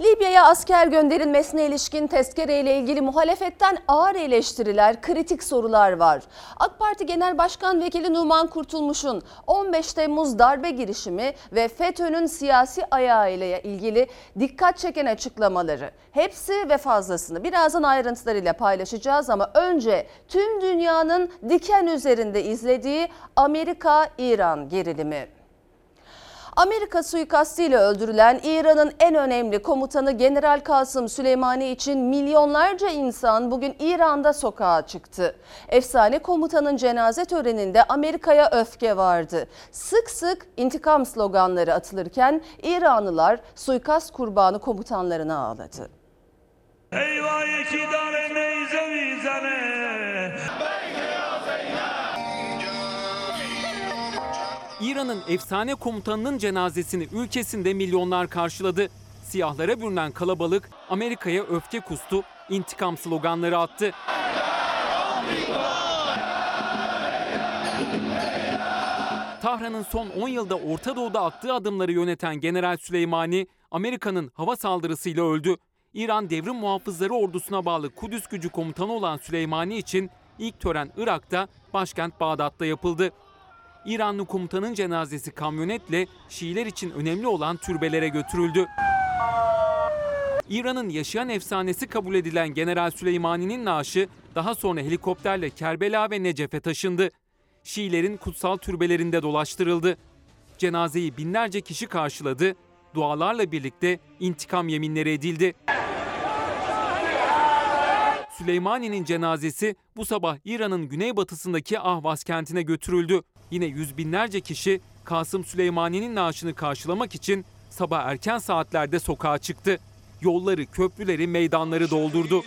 Libya'ya asker gönderilmesine ilişkin tezkereyle ilgili muhalefetten ağır eleştiriler, kritik sorular var. AK Parti Genel Başkan Vekili Numan Kurtulmuş'un 15 Temmuz darbe girişimi ve FETÖ'nün siyasi ayağı ile ilgili dikkat çeken açıklamaları. Hepsi ve fazlasını birazdan ayrıntılarıyla paylaşacağız ama önce tüm dünyanın diken üzerinde izlediği Amerika-İran gerilimi. Amerika suikastıyla öldürülen İran'ın en önemli komutanı General Kasım Süleymani için milyonlarca insan bugün İran'da sokağa çıktı. Efsane komutanın cenaze töreninde Amerika'ya öfke vardı. Sık sık intikam sloganları atılırken İranlılar suikast kurbanı komutanlarına ağladı. Eyvah iki tane neyze mizane İran'ın efsane komutanının cenazesini ülkesinde milyonlar karşıladı. Siyahlara bürünen kalabalık Amerika'ya öfke kustu, intikam sloganları attı. Tahran'ın son 10 yılda Orta Doğu'da attığı adımları yöneten General Süleymani, Amerika'nın hava saldırısıyla öldü. İran Devrim Muhafızları Ordusu'na bağlı Kudüs gücü komutanı olan Süleymani için ilk tören Irak'ta, başkent Bağdat'ta yapıldı. İranlı komutanın cenazesi kamyonetle Şiiler için önemli olan türbelere götürüldü. İran'ın yaşayan efsanesi kabul edilen General Süleymani'nin naaşı daha sonra helikopterle Kerbela ve Necef'e taşındı. Şiilerin kutsal türbelerinde dolaştırıldı. Cenazeyi binlerce kişi karşıladı. Dualarla birlikte intikam yeminleri edildi. Süleymani'nin cenazesi bu sabah İran'ın güneybatısındaki Ahvaz kentine götürüldü. Yine yüz binlerce kişi Kasım Süleymani'nin naaşını karşılamak için sabah erken saatlerde sokağa çıktı. Yolları, köprüleri, meydanları doldurdu.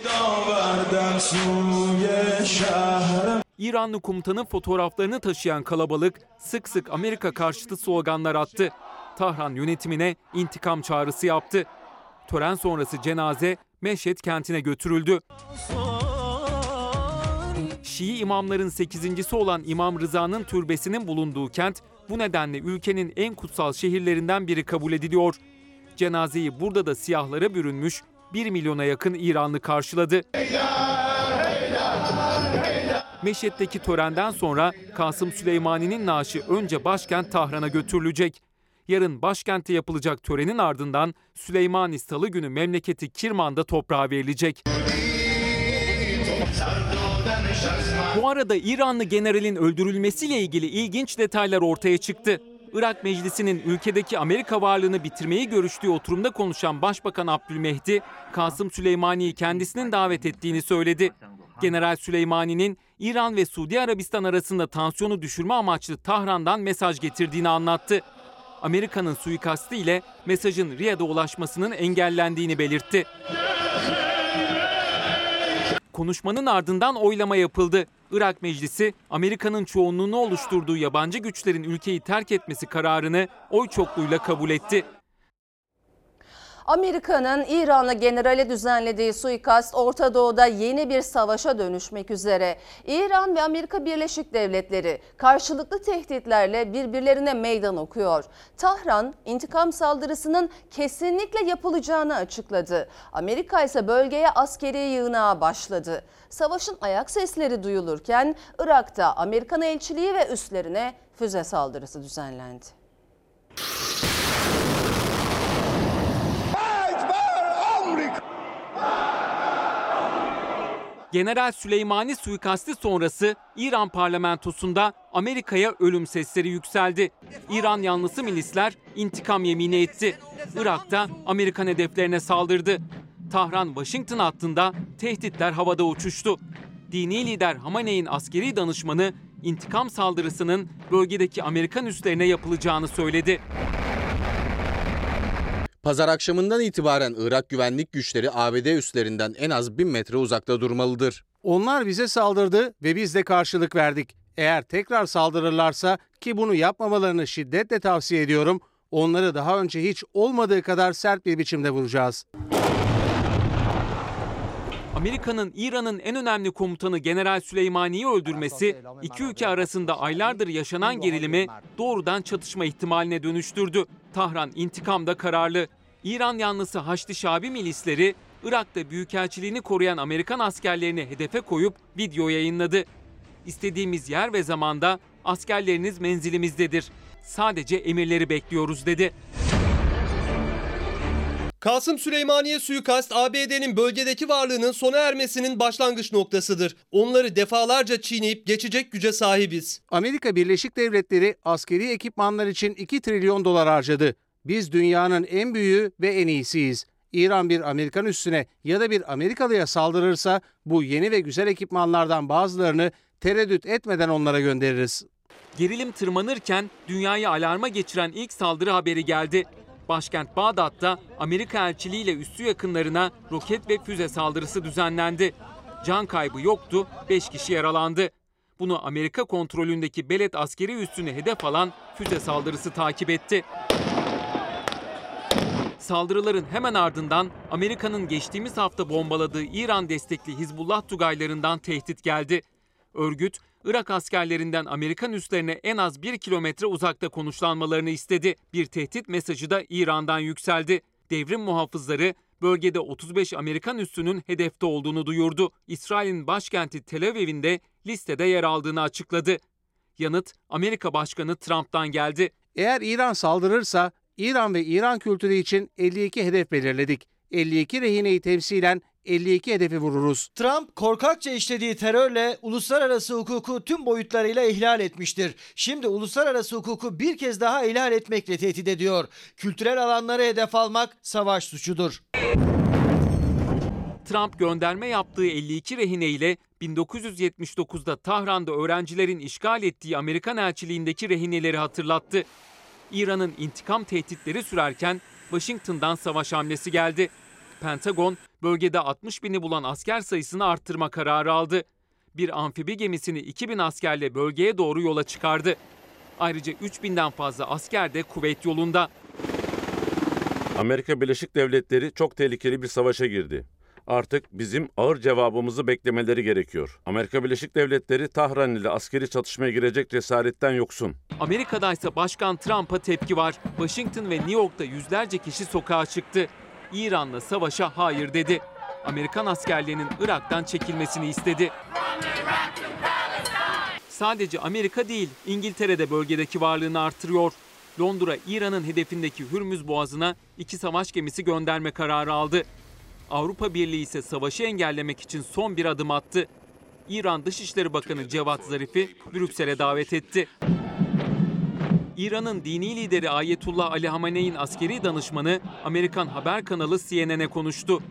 İranlı komutanın fotoğraflarını taşıyan kalabalık sık sık Amerika karşıtı sloganlar attı. Tahran yönetimine intikam çağrısı yaptı. Tören sonrası cenaze Meşhed kentine götürüldü. Şii imamların 8.si olan İmam Rıza'nın türbesinin bulunduğu kent bu nedenle ülkenin en kutsal şehirlerinden biri kabul ediliyor. Cenazeyi burada da siyahlara bürünmüş 1 milyona yakın İranlı karşıladı. Meşhed'deki törenden sonra Kasım Süleymani'nin naaşı önce başkent Tahran'a götürülecek. Yarın başkentte yapılacak törenin ardından Süleymani Salı günü memleketi Kirman'da toprağa verilecek. Bu arada İranlı generalin öldürülmesiyle ilgili ilginç detaylar ortaya çıktı. Irak Meclisi'nin ülkedeki Amerika varlığını bitirmeyi görüştüğü oturumda konuşan Başbakan Abdülmehdi, Kasım Süleymani'yi kendisinin davet ettiğini söyledi. General Süleymani'nin İran ve Suudi Arabistan arasında tansiyonu düşürme amaçlı Tahran'dan mesaj getirdiğini anlattı. Amerika'nın suikastı ile mesajın Riyad'a ulaşmasının engellendiğini belirtti. Konuşmanın ardından oylama yapıldı. Irak Meclisi, Amerika'nın çoğunluğunu oluşturduğu yabancı güçlerin ülkeyi terk etmesi kararını oy çokluğuyla kabul etti. Amerika'nın İran'la generale düzenlediği suikast Orta Doğu'da yeni bir savaşa dönüşmek üzere. İran ve Amerika Birleşik Devletleri karşılıklı tehditlerle birbirlerine meydan okuyor. Tahran intikam saldırısının kesinlikle yapılacağını açıkladı. Amerika ise bölgeye askeri yığınağa başladı. Savaşın ayak sesleri duyulurken Irak'ta Amerikan elçiliği ve üslerine füze saldırısı düzenlendi. General Süleymani suikasti sonrası İran parlamentosunda Amerika'ya ölüm sesleri yükseldi. İran yanlısı milisler intikam yemini etti. Irak'ta Amerikan hedeflerine saldırdı. Tahran-Washington hattında tehditler havada uçuştu. Dini lider Hamaney'in askeri danışmanı intikam saldırısının bölgedeki Amerikan üslerine yapılacağını söyledi. Pazar akşamından itibaren Irak güvenlik güçleri ABD üslerinden en az 1000 metre uzakta durmalıdır. Onlar bize saldırdı ve biz de karşılık verdik. Eğer tekrar saldırırlarsa ki bunu yapmamalarını şiddetle tavsiye ediyorum, onları daha önce hiç olmadığı kadar sert bir biçimde vuracağız. Amerika'nın İran'ın en önemli komutanı General Süleymani'yi öldürmesi iki ülke arasında aylardır yaşanan gerilimi doğrudan çatışma ihtimaline dönüştürdü. Tahran intikamda kararlı. İran yanlısı Haçlı Şabi milisleri Irak'ta büyükelçiliğini koruyan Amerikan askerlerini hedefe koyup video yayınladı. İstediğimiz yer ve zamanda askerleriniz menzilimizdedir. Sadece emirleri bekliyoruz dedi. Kasım Süleymaniye suikast ABD'nin bölgedeki varlığının sona ermesinin başlangıç noktasıdır. Onları defalarca çiğneyip geçecek güce sahibiz. Amerika Birleşik Devletleri askeri ekipmanlar için 2 trilyon dolar harcadı. Biz dünyanın en büyüğü ve en iyisiyiz. İran bir Amerikan üssüne ya da bir Amerikalıya saldırırsa bu yeni ve güzel ekipmanlardan bazılarını tereddüt etmeden onlara göndeririz. Gerilim tırmanırken dünyayı alarma geçiren ilk saldırı haberi geldi. Başkent Bağdat'ta Amerika elçiliğiyle üssü yakınlarına roket ve füze saldırısı düzenlendi. Can kaybı yoktu, 5 kişi yaralandı. Bunu Amerika kontrolündeki Beled askeri üssünü hedef alan füze saldırısı takip etti. Saldırıların hemen ardından Amerika'nın geçtiğimiz hafta bombaladığı İran destekli Hizbullah tugaylarından tehdit geldi. Örgüt, Irak askerlerinden Amerikan üslerine en az bir kilometre uzakta konuşlanmalarını istedi. Bir tehdit mesajı da İran'dan yükseldi. Devrim muhafızları bölgede 35 Amerikan üssünün hedefte olduğunu duyurdu. İsrail'in başkenti Tel Aviv'in de listede yer aldığını açıkladı. Yanıt Amerika Başkanı Trump'tan geldi. Eğer İran saldırırsa İran ve İran kültürü için 52 hedef belirledik. 52 rehineyi temsilen 52 hedefi vururuz. Trump korkakça işlediği terörle uluslararası hukuku tüm boyutlarıyla ihlal etmiştir. Şimdi uluslararası hukuku bir kez daha ihlal etmekle tehdit ediyor. Kültürel alanları hedef almak savaş suçudur. Trump gönderme yaptığı 52 rehine ile 1979'da Tahran'da öğrencilerin işgal ettiği Amerikan elçiliğindeki rehineleri hatırlattı. İran'ın intikam tehditleri sürerken Washington'dan savaş hamlesi geldi. Pentagon bölgede 60 bini bulan asker sayısını arttırma kararı aldı. Bir amfibi gemisini 2000 askerle bölgeye doğru yola çıkardı. Ayrıca 3000'den fazla asker de kuvvet yolunda. Amerika Birleşik Devletleri çok tehlikeli bir savaşa girdi. Artık bizim ağır cevabımızı beklemeleri gerekiyor. Amerika Birleşik Devletleri Tahran ile askeri çatışmaya girecek cesaretten yoksun. Amerika'da ise Başkan Trump'a tepki var. Washington ve New York'ta yüzlerce kişi sokağa çıktı. İran'la savaşa hayır dedi. Amerikan askerlerinin Irak'tan çekilmesini istedi. Sadece Amerika değil, İngiltere de bölgedeki varlığını artırıyor. Londra, İran'ın hedefindeki Hürmüz Boğazı'na iki savaş gemisi gönderme kararı aldı. Avrupa Birliği ise savaşı engellemek için son bir adım attı. İran Dışişleri Bakanı Cevat Zarif'i Brüksel'e davet etti. İran'ın dini lideri Ayetullah Ali Hamene'in askeri danışmanı Amerikan haber kanalı CNN'e konuştu.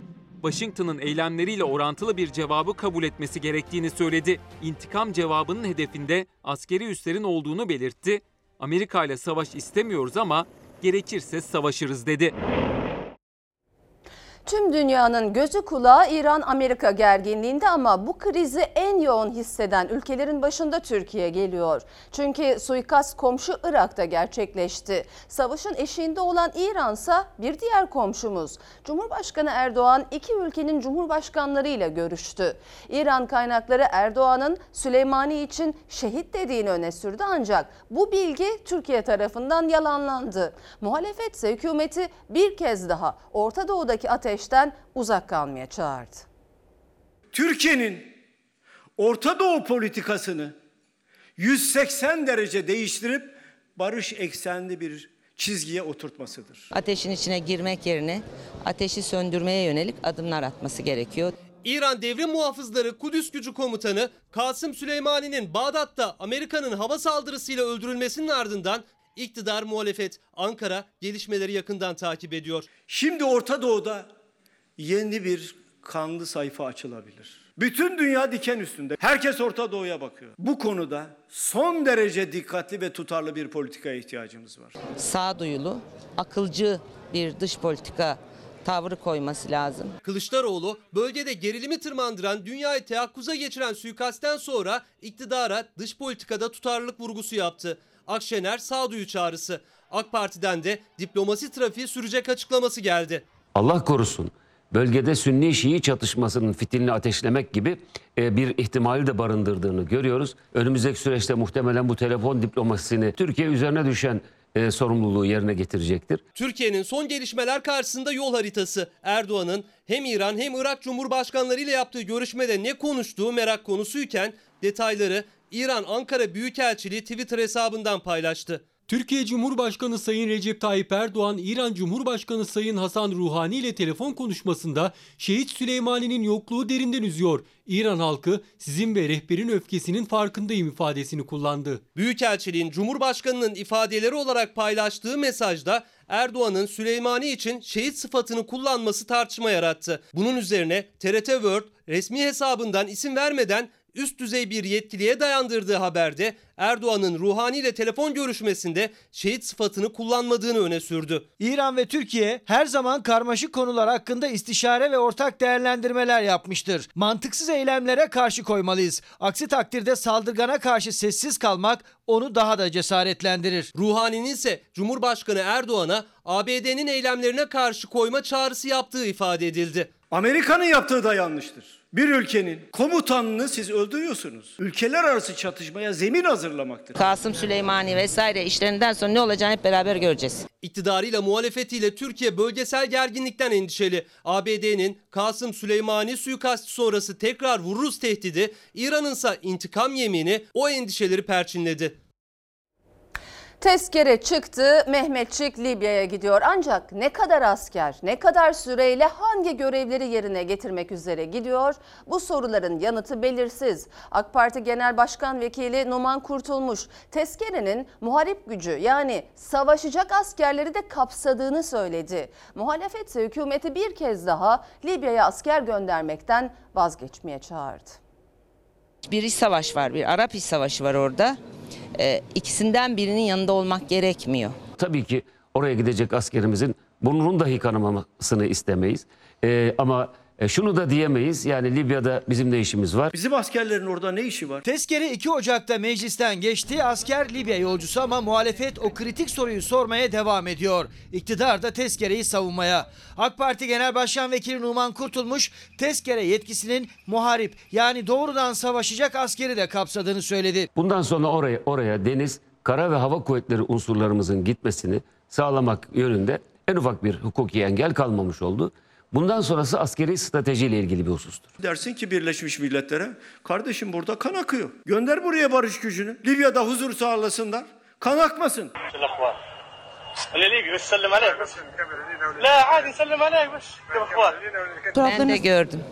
Washington'ın eylemleriyle orantılı bir cevabı kabul etmesi gerektiğini söyledi. İntikam cevabının hedefinde askeri üslerin olduğunu belirtti. Amerika ile savaş istemiyoruz ama gerekirse savaşırız dedi. Tüm dünyanın gözü kulağı İran-Amerika gerginliğinde ama bu krizi en yoğun hisseden ülkelerin başında Türkiye geliyor. Çünkü suikast komşu Irak'ta gerçekleşti. Savaşın eşiğinde olan İran'sa bir diğer komşumuz. Cumhurbaşkanı Erdoğan iki ülkenin cumhurbaşkanlarıyla görüştü. İran kaynakları Erdoğan'ın Süleymani için şehit dediğini öne sürdü ancak bu bilgi Türkiye tarafından yalanlandı. Muhalefet ise hükümeti bir kez daha Orta Doğu'daki ateş ateşten uzak kalmaya çağırdı. Türkiye'nin Orta Doğu politikasını 180 derece değiştirip barış eksenli bir çizgiye oturtmasıdır. Ateşin içine girmek yerine ateşi söndürmeye yönelik adımlar atması gerekiyor. İran Devrim Muhafızları Kudüs Gücü Komutanı Kasım Süleymani'nin Bağdat'ta Amerika'nın hava saldırısıyla öldürülmesinin ardından iktidar muhalefet Ankara gelişmeleri yakından takip ediyor. Şimdi Orta Doğu'da yeni bir kanlı sayfa açılabilir. Bütün dünya diken üstünde. Herkes Orta Doğu'ya bakıyor. Bu konuda son derece dikkatli ve tutarlı bir politikaya ihtiyacımız var. Sağduyulu, akılcı bir dış politika tavrı koyması lazım. Kılıçdaroğlu bölgede gerilimi tırmandıran dünyayı teakkuza geçiren suikastten sonra iktidara dış politikada tutarlılık vurgusu yaptı. Akşener sağduyu çağrısı. AK Parti'den de diplomasi trafiği sürecek açıklaması geldi. Allah korusun bölgede Sünni-Şii çatışmasının fitilini ateşlemek gibi e, bir ihtimali de barındırdığını görüyoruz. Önümüzdeki süreçte muhtemelen bu telefon diplomasisini Türkiye üzerine düşen e, sorumluluğu yerine getirecektir. Türkiye'nin son gelişmeler karşısında yol haritası. Erdoğan'ın hem İran hem Irak Cumhurbaşkanları ile yaptığı görüşmede ne konuştuğu merak konusuyken detayları İran Ankara Büyükelçiliği Twitter hesabından paylaştı. Türkiye Cumhurbaşkanı Sayın Recep Tayyip Erdoğan, İran Cumhurbaşkanı Sayın Hasan Ruhani ile telefon konuşmasında Şehit Süleymani'nin yokluğu derinden üzüyor. İran halkı sizin ve rehberin öfkesinin farkındayım ifadesini kullandı. Büyükelçiliğin Cumhurbaşkanı'nın ifadeleri olarak paylaştığı mesajda Erdoğan'ın Süleymani için şehit sıfatını kullanması tartışma yarattı. Bunun üzerine TRT World resmi hesabından isim vermeden üst düzey bir yetkiliye dayandırdığı haberde Erdoğan'ın Ruhani ile telefon görüşmesinde şehit sıfatını kullanmadığını öne sürdü. İran ve Türkiye her zaman karmaşık konular hakkında istişare ve ortak değerlendirmeler yapmıştır. Mantıksız eylemlere karşı koymalıyız. Aksi takdirde saldırgana karşı sessiz kalmak onu daha da cesaretlendirir. Ruhani'nin ise Cumhurbaşkanı Erdoğan'a ABD'nin eylemlerine karşı koyma çağrısı yaptığı ifade edildi. Amerika'nın yaptığı da yanlıştır. Bir ülkenin komutanını siz öldürüyorsunuz. Ülkeler arası çatışmaya zemin hazırlamaktır. Kasım Süleymani vesaire işlerinden sonra ne olacağını hep beraber göreceğiz. İktidarıyla muhalefetiyle Türkiye bölgesel gerginlikten endişeli. ABD'nin Kasım Süleymani suikastı sonrası tekrar vururuz tehdidi, İran'ın ise intikam yemini o endişeleri perçinledi. Tezkere çıktı, Mehmetçik Libya'ya gidiyor. Ancak ne kadar asker, ne kadar süreyle hangi görevleri yerine getirmek üzere gidiyor? Bu soruların yanıtı belirsiz. AK Parti Genel Başkan Vekili Numan Kurtulmuş, tezkerenin muharip gücü yani savaşacak askerleri de kapsadığını söyledi. Muhalefet hükümeti bir kez daha Libya'ya asker göndermekten vazgeçmeye çağırdı. Bir iç savaş var, bir Arap iç savaşı var orada. Ee, ikisinden birinin yanında olmak gerekmiyor. Tabii ki oraya gidecek askerimizin burnunun dahi kanamasını istemeyiz. E, ama e, şunu da diyemeyiz yani Libya'da bizim de işimiz var. Bizim askerlerin orada ne işi var? Tezkere 2 Ocak'ta meclisten geçti. Asker Libya yolcusu ama muhalefet o kritik soruyu sormaya devam ediyor. İktidar da tezkereyi savunmaya. AK Parti Genel Başkan Vekili Numan Kurtulmuş tezkere yetkisinin muharip yani doğrudan savaşacak askeri de kapsadığını söyledi. Bundan sonra oraya oraya deniz, kara ve hava kuvvetleri unsurlarımızın gitmesini sağlamak yönünde en ufak bir hukuki engel kalmamış oldu. Bundan sonrası askeri stratejiyle ilgili bir husustur. Dersin ki Birleşmiş Milletler'e kardeşim burada kan akıyor. Gönder buraya barış gücünü. Libya'da huzur sağlasınlar. Kan akmasın. Ben de gördüm.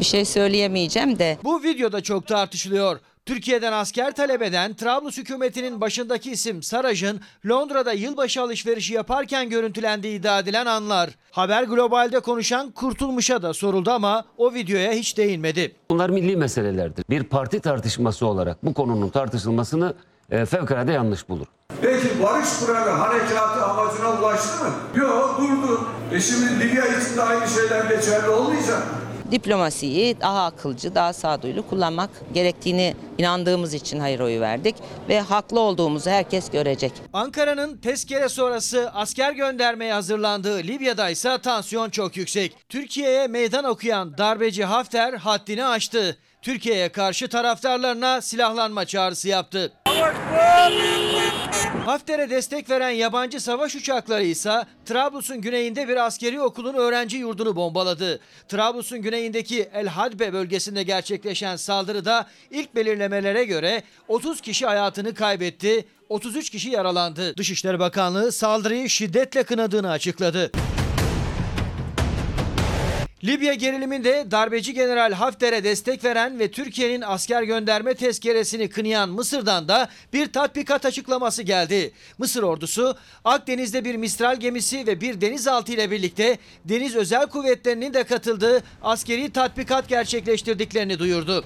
Bir şey söyleyemeyeceğim de. Bu videoda çok tartışılıyor. Türkiye'den asker talep eden Trablus hükümetinin başındaki isim Saraj'ın Londra'da yılbaşı alışverişi yaparken görüntülendiği iddia edilen anlar. Haber Global'de konuşan Kurtulmuş'a da soruldu ama o videoya hiç değinmedi. Bunlar milli meselelerdir. Bir parti tartışması olarak bu konunun tartışılmasını e, fevkalade yanlış bulur. Peki barış kuralı harekatı amacına ulaştı mı? Yok durdu. E şimdi Libya için de aynı şeyler geçerli olmayacak. Diplomasiyi daha akılcı, daha sağduyulu kullanmak gerektiğini inandığımız için hayır oyu verdik ve haklı olduğumuzu herkes görecek. Ankara'nın tezkere sonrası asker göndermeye hazırlandığı Libya'da ise tansiyon çok yüksek. Türkiye'ye meydan okuyan darbeci Hafter haddini aştı. Türkiye'ye karşı taraftarlarına silahlanma çağrısı yaptı. Hafter'e destek veren yabancı savaş uçakları ise Trablus'un güneyinde bir askeri okulun öğrenci yurdunu bombaladı. Trablus'un güneyindeki El Hadbe bölgesinde gerçekleşen saldırıda ilk belirlemelere göre 30 kişi hayatını kaybetti, 33 kişi yaralandı. Dışişleri Bakanlığı saldırıyı şiddetle kınadığını açıkladı. Libya geriliminde darbeci General Hafter'e destek veren ve Türkiye'nin asker gönderme tezkeresini kınayan Mısır'dan da bir tatbikat açıklaması geldi. Mısır ordusu Akdeniz'de bir Mistral gemisi ve bir denizaltı ile birlikte deniz özel kuvvetlerinin de katıldığı askeri tatbikat gerçekleştirdiklerini duyurdu.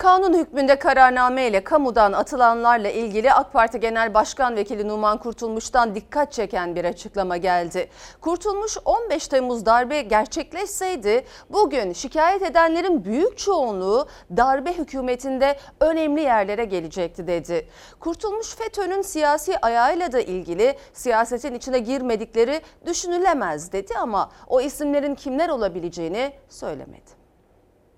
Kanun hükmünde kararname ile kamudan atılanlarla ilgili AK Parti Genel Başkan Vekili Numan Kurtulmuş'tan dikkat çeken bir açıklama geldi. Kurtulmuş 15 Temmuz darbe gerçekleşseydi bugün şikayet edenlerin büyük çoğunluğu darbe hükümetinde önemli yerlere gelecekti dedi. Kurtulmuş FETÖ'nün siyasi ayağıyla da ilgili siyasetin içine girmedikleri düşünülemez dedi ama o isimlerin kimler olabileceğini söylemedi.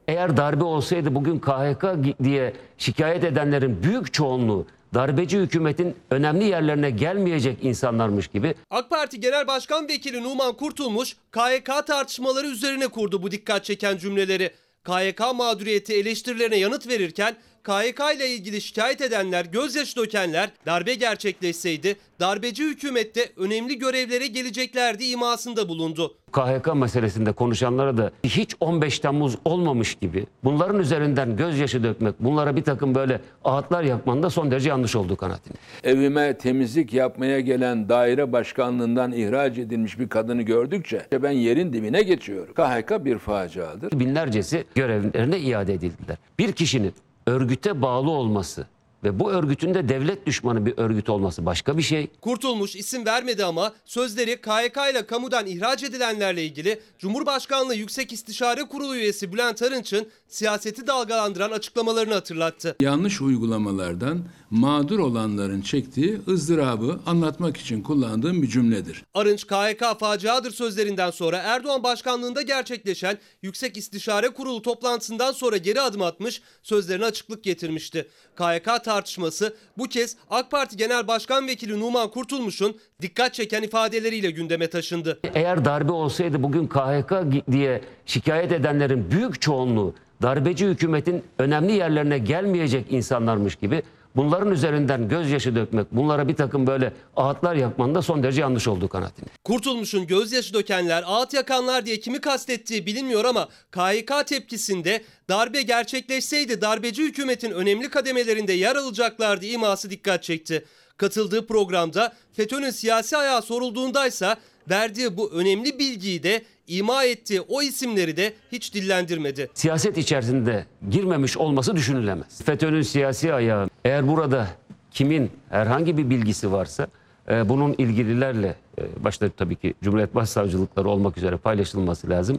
Eğer darbe olsaydı bugün KHK diye şikayet edenlerin büyük çoğunluğu darbeci hükümetin önemli yerlerine gelmeyecek insanlarmış gibi AK Parti Genel Başkan Vekili Numan Kurtulmuş, KYK tartışmaları üzerine kurdu bu dikkat çeken cümleleri. KYK mağduriyeti eleştirilerine yanıt verirken KYK ile ilgili şikayet edenler, gözyaşı dökenler darbe gerçekleşseydi darbeci hükümette önemli görevlere geleceklerdi imasında bulundu. KHK meselesinde konuşanlara da hiç 15 Temmuz olmamış gibi bunların üzerinden gözyaşı dökmek, bunlara bir takım böyle ağıtlar yakmanın da son derece yanlış olduğu kanaatinde. evime temizlik yapmaya gelen daire başkanlığından ihraç edilmiş bir kadını gördükçe ben yerin dibine geçiyorum. KHK bir faciadır. Binlercesi görevlerine iade edildiler. Bir kişinin örgüte bağlı olması ve bu örgütün de devlet düşmanı bir örgüt olması başka bir şey. Kurtulmuş isim vermedi ama sözleri KYK ile kamudan ihraç edilenlerle ilgili Cumhurbaşkanlığı Yüksek İstişare Kurulu üyesi Bülent Arınç'ın siyaseti dalgalandıran açıklamalarını hatırlattı. yanlış uygulamalardan mağdur olanların çektiği ızdırabı anlatmak için kullandığım bir cümledir. Arınç KHK faciadır sözlerinden sonra Erdoğan başkanlığında gerçekleşen Yüksek İstişare Kurulu toplantısından sonra geri adım atmış, sözlerine açıklık getirmişti. KHK tartışması bu kez AK Parti Genel Başkan Vekili Numan Kurtulmuş'un dikkat çeken ifadeleriyle gündeme taşındı. Eğer darbe olsaydı bugün KHK diye şikayet edenlerin büyük çoğunluğu darbeci hükümetin önemli yerlerine gelmeyecek insanlarmış gibi bunların üzerinden gözyaşı dökmek, bunlara bir takım böyle ağıtlar yakmanın da son derece yanlış olduğu kanaatinde. Kurtulmuş'un gözyaşı dökenler, ağıt yakanlar diye kimi kastettiği bilinmiyor ama KHK tepkisinde darbe gerçekleşseydi darbeci hükümetin önemli kademelerinde yer alacaklardı iması dikkat çekti. Katıldığı programda FETÖ'nün siyasi ayağı sorulduğundaysa verdiği bu önemli bilgiyi de ima ettiği o isimleri de hiç dillendirmedi. Siyaset içerisinde girmemiş olması düşünülemez. FETÖ'nün siyasi ayağı eğer burada kimin herhangi bir bilgisi varsa e, bunun ilgililerle e, başta tabii ki Cumhuriyet Başsavcılıkları olmak üzere paylaşılması lazım.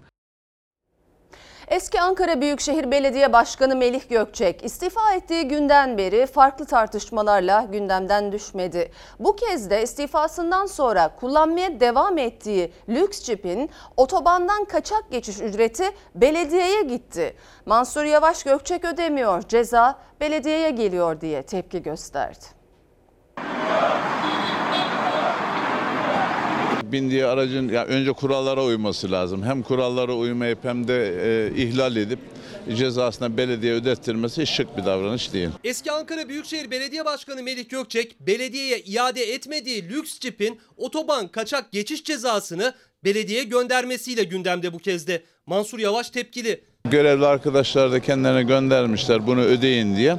Eski Ankara Büyükşehir Belediye Başkanı Melih Gökçek istifa ettiği günden beri farklı tartışmalarla gündemden düşmedi. Bu kez de istifasından sonra kullanmaya devam ettiği lüks cipin otobandan kaçak geçiş ücreti belediyeye gitti. Mansur Yavaş Gökçek ödemiyor, ceza belediyeye geliyor diye tepki gösterdi. Bindiği aracın ya önce kurallara uyması lazım. Hem kurallara uymayıp hem de e, ihlal edip cezasına belediye ödettirmesi şık bir davranış değil. Eski Ankara Büyükşehir Belediye Başkanı Melih Gökçek belediyeye iade etmediği lüks cipin otoban kaçak geçiş cezasını belediye göndermesiyle gündemde bu kez de. Mansur Yavaş tepkili. Görevli arkadaşlar da kendilerine göndermişler bunu ödeyin diye.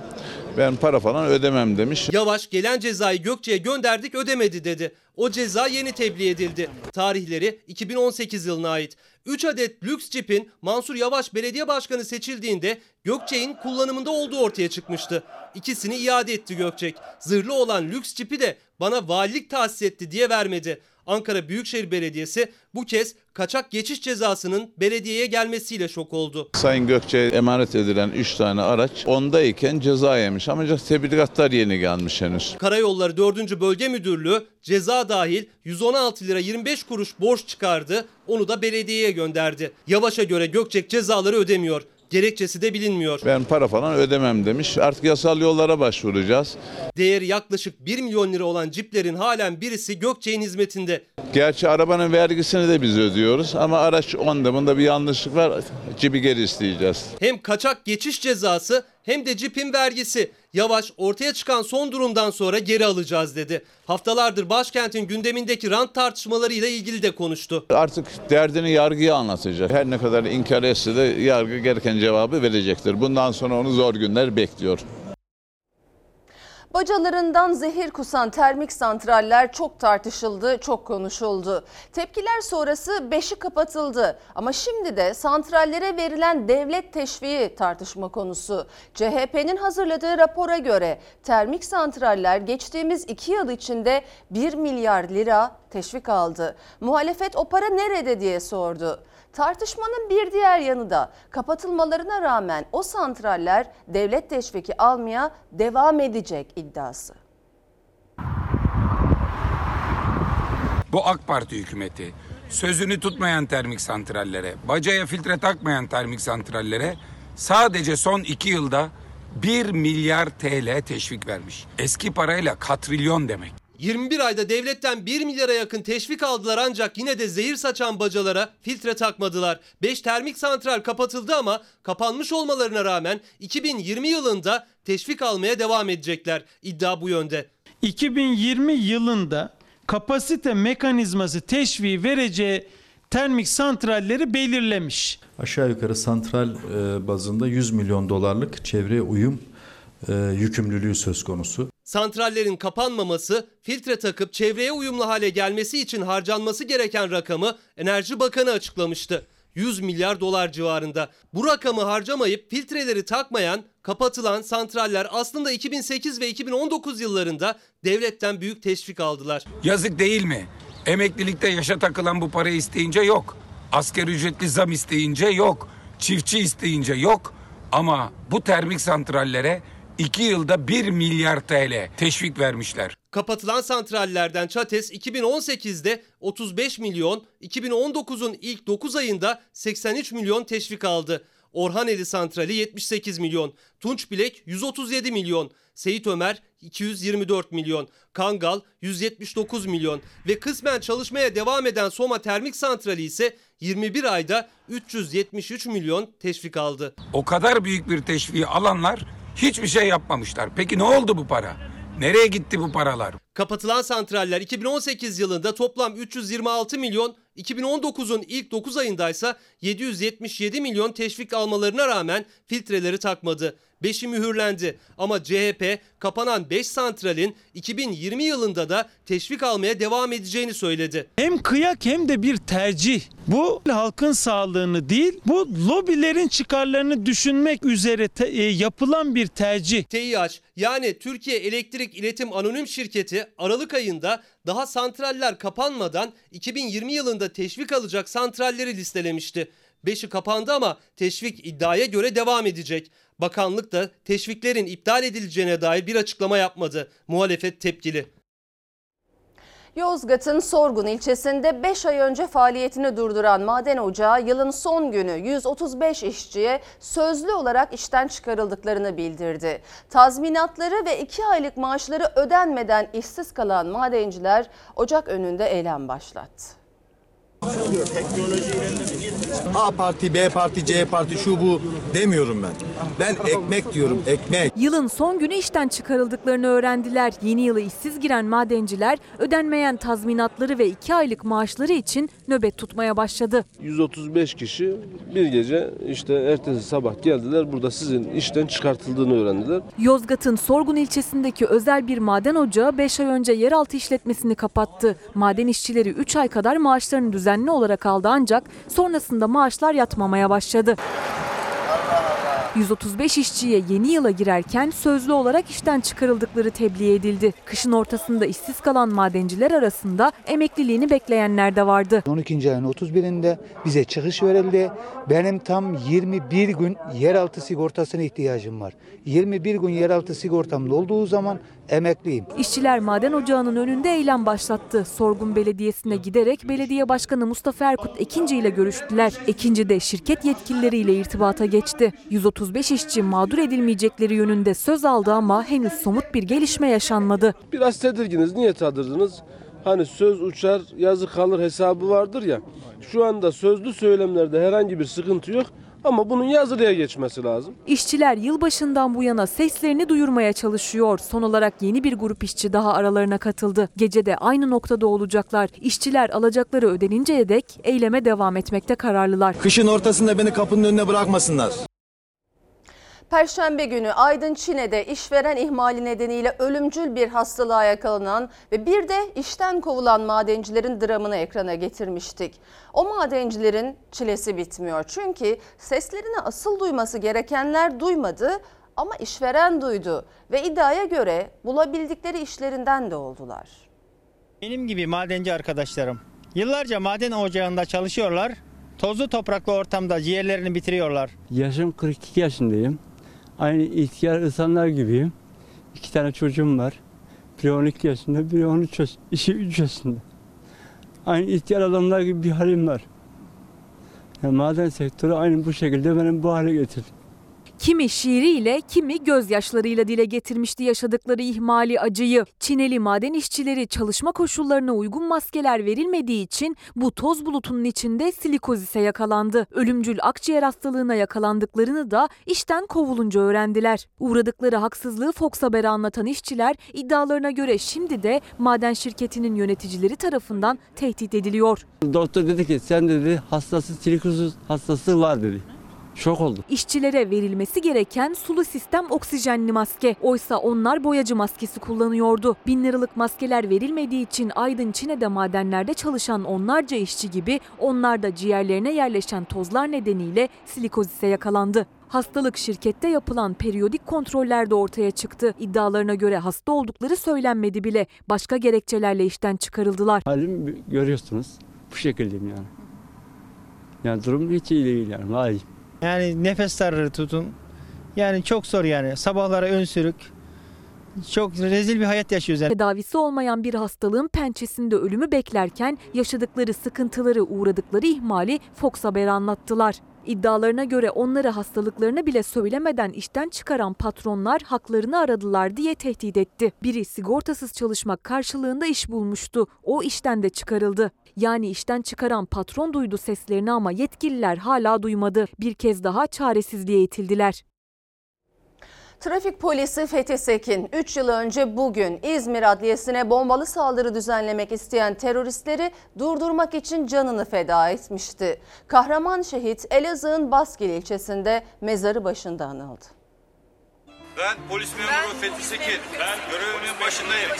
Ben para falan ödemem demiş. Yavaş gelen cezayı Gökçe'ye gönderdik ödemedi dedi. O ceza yeni tebliğ edildi. Tarihleri 2018 yılına ait. 3 adet lüks cipin Mansur Yavaş belediye başkanı seçildiğinde Gökçek'in kullanımında olduğu ortaya çıkmıştı. İkisini iade etti Gökçek. Zırhlı olan lüks cipi de bana valilik tahsis etti diye vermedi. Ankara Büyükşehir Belediyesi bu kez kaçak geçiş cezasının belediyeye gelmesiyle şok oldu. Sayın Gökçe'ye emanet edilen 3 tane araç ondayken ceza yemiş. Ancak tebligatlar yeni gelmiş henüz. Karayolları 4. Bölge Müdürlüğü ceza dahil 116 lira 25 kuruş borç çıkardı. Onu da belediyeye gönderdi. Yavaş'a göre Gökçek cezaları ödemiyor. Gerekçesi de bilinmiyor. Ben para falan ödemem demiş. Artık yasal yollara başvuracağız. Değeri yaklaşık 1 milyon lira olan ciplerin halen birisi Gökçek'in hizmetinde. Gerçi arabanın vergisini de biz ödüyoruz ama araç onda bunda bir yanlışlık var. Cibi geri isteyeceğiz. Hem kaçak geçiş cezası hem de cipin vergisi. Yavaş ortaya çıkan son durumdan sonra geri alacağız dedi. Haftalardır başkentin gündemindeki rant tartışmalarıyla ilgili de konuştu. Artık derdini yargıya anlatacak. Her ne kadar inkar etse de yargı gereken cevabı verecektir. Bundan sonra onu zor günler bekliyor. Bacalarından zehir kusan termik santraller çok tartışıldı, çok konuşuldu. Tepkiler sonrası beşi kapatıldı. Ama şimdi de santrallere verilen devlet teşviği tartışma konusu. CHP'nin hazırladığı rapora göre termik santraller geçtiğimiz iki yıl içinde 1 milyar lira teşvik aldı. Muhalefet o para nerede diye sordu. Tartışmanın bir diğer yanı da kapatılmalarına rağmen o santraller devlet teşviki almaya devam edecek iddiası. Bu AK Parti hükümeti sözünü tutmayan termik santrallere, bacaya filtre takmayan termik santrallere sadece son iki yılda 1 milyar TL teşvik vermiş. Eski parayla katrilyon demek. 21 ayda devletten 1 milyara yakın teşvik aldılar ancak yine de zehir saçan bacalara filtre takmadılar. 5 termik santral kapatıldı ama kapanmış olmalarına rağmen 2020 yılında teşvik almaya devam edecekler. İddia bu yönde. 2020 yılında kapasite mekanizması teşviği vereceği termik santralleri belirlemiş. Aşağı yukarı santral e, bazında 100 milyon dolarlık çevreye uyum e, yükümlülüğü söz konusu. Santrallerin kapanmaması, filtre takıp çevreye uyumlu hale gelmesi için harcanması gereken rakamı Enerji Bakanı açıklamıştı. 100 milyar dolar civarında. Bu rakamı harcamayıp filtreleri takmayan, kapatılan santraller aslında 2008 ve 2019 yıllarında devletten büyük teşvik aldılar. Yazık değil mi? Emeklilikte yaşa takılan bu parayı isteyince yok. Asgari ücretli zam isteyince yok. Çiftçi isteyince yok. Ama bu termik santrallere 2 yılda 1 milyar TL teşvik vermişler. Kapatılan santrallerden Çates 2018'de 35 milyon, 2019'un ilk 9 ayında 83 milyon teşvik aldı. Orhaneli Santrali 78 milyon, Tunç Bilek 137 milyon, Seyit Ömer 224 milyon, Kangal 179 milyon ve kısmen çalışmaya devam eden Soma Termik Santrali ise 21 ayda 373 milyon teşvik aldı. O kadar büyük bir teşviği alanlar hiçbir şey yapmamışlar. Peki ne oldu bu para? Nereye gitti bu paralar? Kapatılan santraller 2018 yılında toplam 326 milyon, 2019'un ilk 9 ayında ise 777 milyon teşvik almalarına rağmen filtreleri takmadı. 5'i mühürlendi ama CHP kapanan 5 santralin 2020 yılında da teşvik almaya devam edeceğini söyledi. Hem kıyak hem de bir tercih. Bu halkın sağlığını değil, bu lobilerin çıkarlarını düşünmek üzere te- e, yapılan bir tercih. TİH yani Türkiye Elektrik İletim Anonim Şirketi Aralık ayında daha santraller kapanmadan 2020 yılında teşvik alacak santralleri listelemişti. Beşi kapandı ama teşvik iddiaya göre devam edecek. Bakanlık da teşviklerin iptal edileceğine dair bir açıklama yapmadı. Muhalefet tepkili. Yozgat'ın Sorgun ilçesinde 5 ay önce faaliyetini durduran maden ocağı yılın son günü 135 işçiye sözlü olarak işten çıkarıldıklarını bildirdi. Tazminatları ve 2 aylık maaşları ödenmeden işsiz kalan madenciler ocak önünde eylem başlattı. A parti, B parti, C parti şu bu demiyorum ben. Ben ekmek diyorum, ekmek. Yılın son günü işten çıkarıldıklarını öğrendiler. Yeni yılı işsiz giren madenciler ödenmeyen tazminatları ve 2 aylık maaşları için nöbet tutmaya başladı. 135 kişi bir gece işte ertesi sabah geldiler. Burada sizin işten çıkartıldığını öğrendiler. Yozgat'ın Sorgun ilçesindeki özel bir maden ocağı 5 ay önce yeraltı işletmesini kapattı. Maden işçileri 3 ay kadar maaşlarını düzenli olarak aldı ancak sonrasında maaşlar yatmamaya başladı. 135 işçiye yeni yıla girerken sözlü olarak işten çıkarıldıkları tebliğ edildi. Kışın ortasında işsiz kalan madenciler arasında emekliliğini bekleyenler de vardı. 12. ayın 31'inde bize çıkış verildi. Benim tam 21 gün yeraltı sigortasına ihtiyacım var. 21 gün yeraltı sigortam olduğu zaman emekliyim. İşçiler maden ocağının önünde eylem başlattı. Sorgun Belediyesi'ne giderek belediye başkanı Mustafa Erkut Ekinci ile görüştüler. Ekinci de şirket yetkilileriyle irtibata geçti. 135 işçi mağdur edilmeyecekleri yönünde söz aldı ama henüz somut bir gelişme yaşanmadı. Biraz tedirginiz. Niye tadırdınız? Hani söz uçar, yazı kalır hesabı vardır ya. Şu anda sözlü söylemlerde herhangi bir sıkıntı yok. Ama bunun yazılıya geçmesi lazım. İşçiler yılbaşından bu yana seslerini duyurmaya çalışıyor. Son olarak yeni bir grup işçi daha aralarına katıldı. Gece de aynı noktada olacaklar. İşçiler alacakları ödeninceye dek eyleme devam etmekte kararlılar. Kışın ortasında beni kapının önüne bırakmasınlar. Perşembe günü Aydın Çine'de işveren ihmali nedeniyle ölümcül bir hastalığa yakalanan ve bir de işten kovulan madencilerin dramını ekrana getirmiştik. O madencilerin çilesi bitmiyor. Çünkü seslerini asıl duyması gerekenler duymadı ama işveren duydu ve iddiaya göre bulabildikleri işlerinden de oldular. Benim gibi madenci arkadaşlarım yıllarca maden ocağında çalışıyorlar. Tozlu topraklı ortamda ciğerlerini bitiriyorlar. Yaşım 42 yaşındayım. Aynı ihtiyar insanlar gibiyim. İki tane çocuğum var. Biri 12 yaşında, biri 13 yaş, işi 3 yaşında. Aynı ihtiyar adamlar gibi bir halim var. Yani maden sektörü aynı bu şekilde beni bu hale getirdi. Kimi şiiriyle, kimi gözyaşlarıyla dile getirmişti yaşadıkları ihmali acıyı. Çineli maden işçileri çalışma koşullarına uygun maskeler verilmediği için bu toz bulutunun içinde silikozise yakalandı. Ölümcül akciğer hastalığına yakalandıklarını da işten kovulunca öğrendiler. Uğradıkları haksızlığı Fox Haber'e anlatan işçiler iddialarına göre şimdi de maden şirketinin yöneticileri tarafından tehdit ediliyor. Doktor dedi ki sen dedi hastası silikozis hastası var dedi. Şok oldu. İşçilere verilmesi gereken sulu sistem oksijenli maske. Oysa onlar boyacı maskesi kullanıyordu. Bin liralık maskeler verilmediği için Aydın Çine'de madenlerde çalışan onlarca işçi gibi onlar da ciğerlerine yerleşen tozlar nedeniyle silikozise yakalandı. Hastalık şirkette yapılan periyodik kontrollerde ortaya çıktı. İddialarına göre hasta oldukları söylenmedi bile. Başka gerekçelerle işten çıkarıldılar. Halimi görüyorsunuz. Bu şekildeyim yani. Yani durum hiç iyi değil yani. Vay. Yani nefes darlığı tutun. Yani çok zor yani. Sabahlara ön sürük. Çok rezil bir hayat yaşıyoruz yani. Tedavisi olmayan bir hastalığın pençesinde ölümü beklerken yaşadıkları sıkıntıları, uğradıkları ihmali Fox Haber'e anlattılar. İddialarına göre onları hastalıklarını bile söylemeden işten çıkaran patronlar haklarını aradılar diye tehdit etti. Biri sigortasız çalışmak karşılığında iş bulmuştu. O işten de çıkarıldı. Yani işten çıkaran patron duydu seslerini ama yetkililer hala duymadı. Bir kez daha çaresizliğe itildiler. Trafik polisi Fethi Sekin 3 yıl önce bugün İzmir Adliyesi'ne bombalı saldırı düzenlemek isteyen teröristleri durdurmak için canını feda etmişti. Kahraman şehit Elazığ'ın Baskil ilçesinde mezarı başında anıldı. Ben polis memuru Fethi Sekin. Ben görevimin başındayım.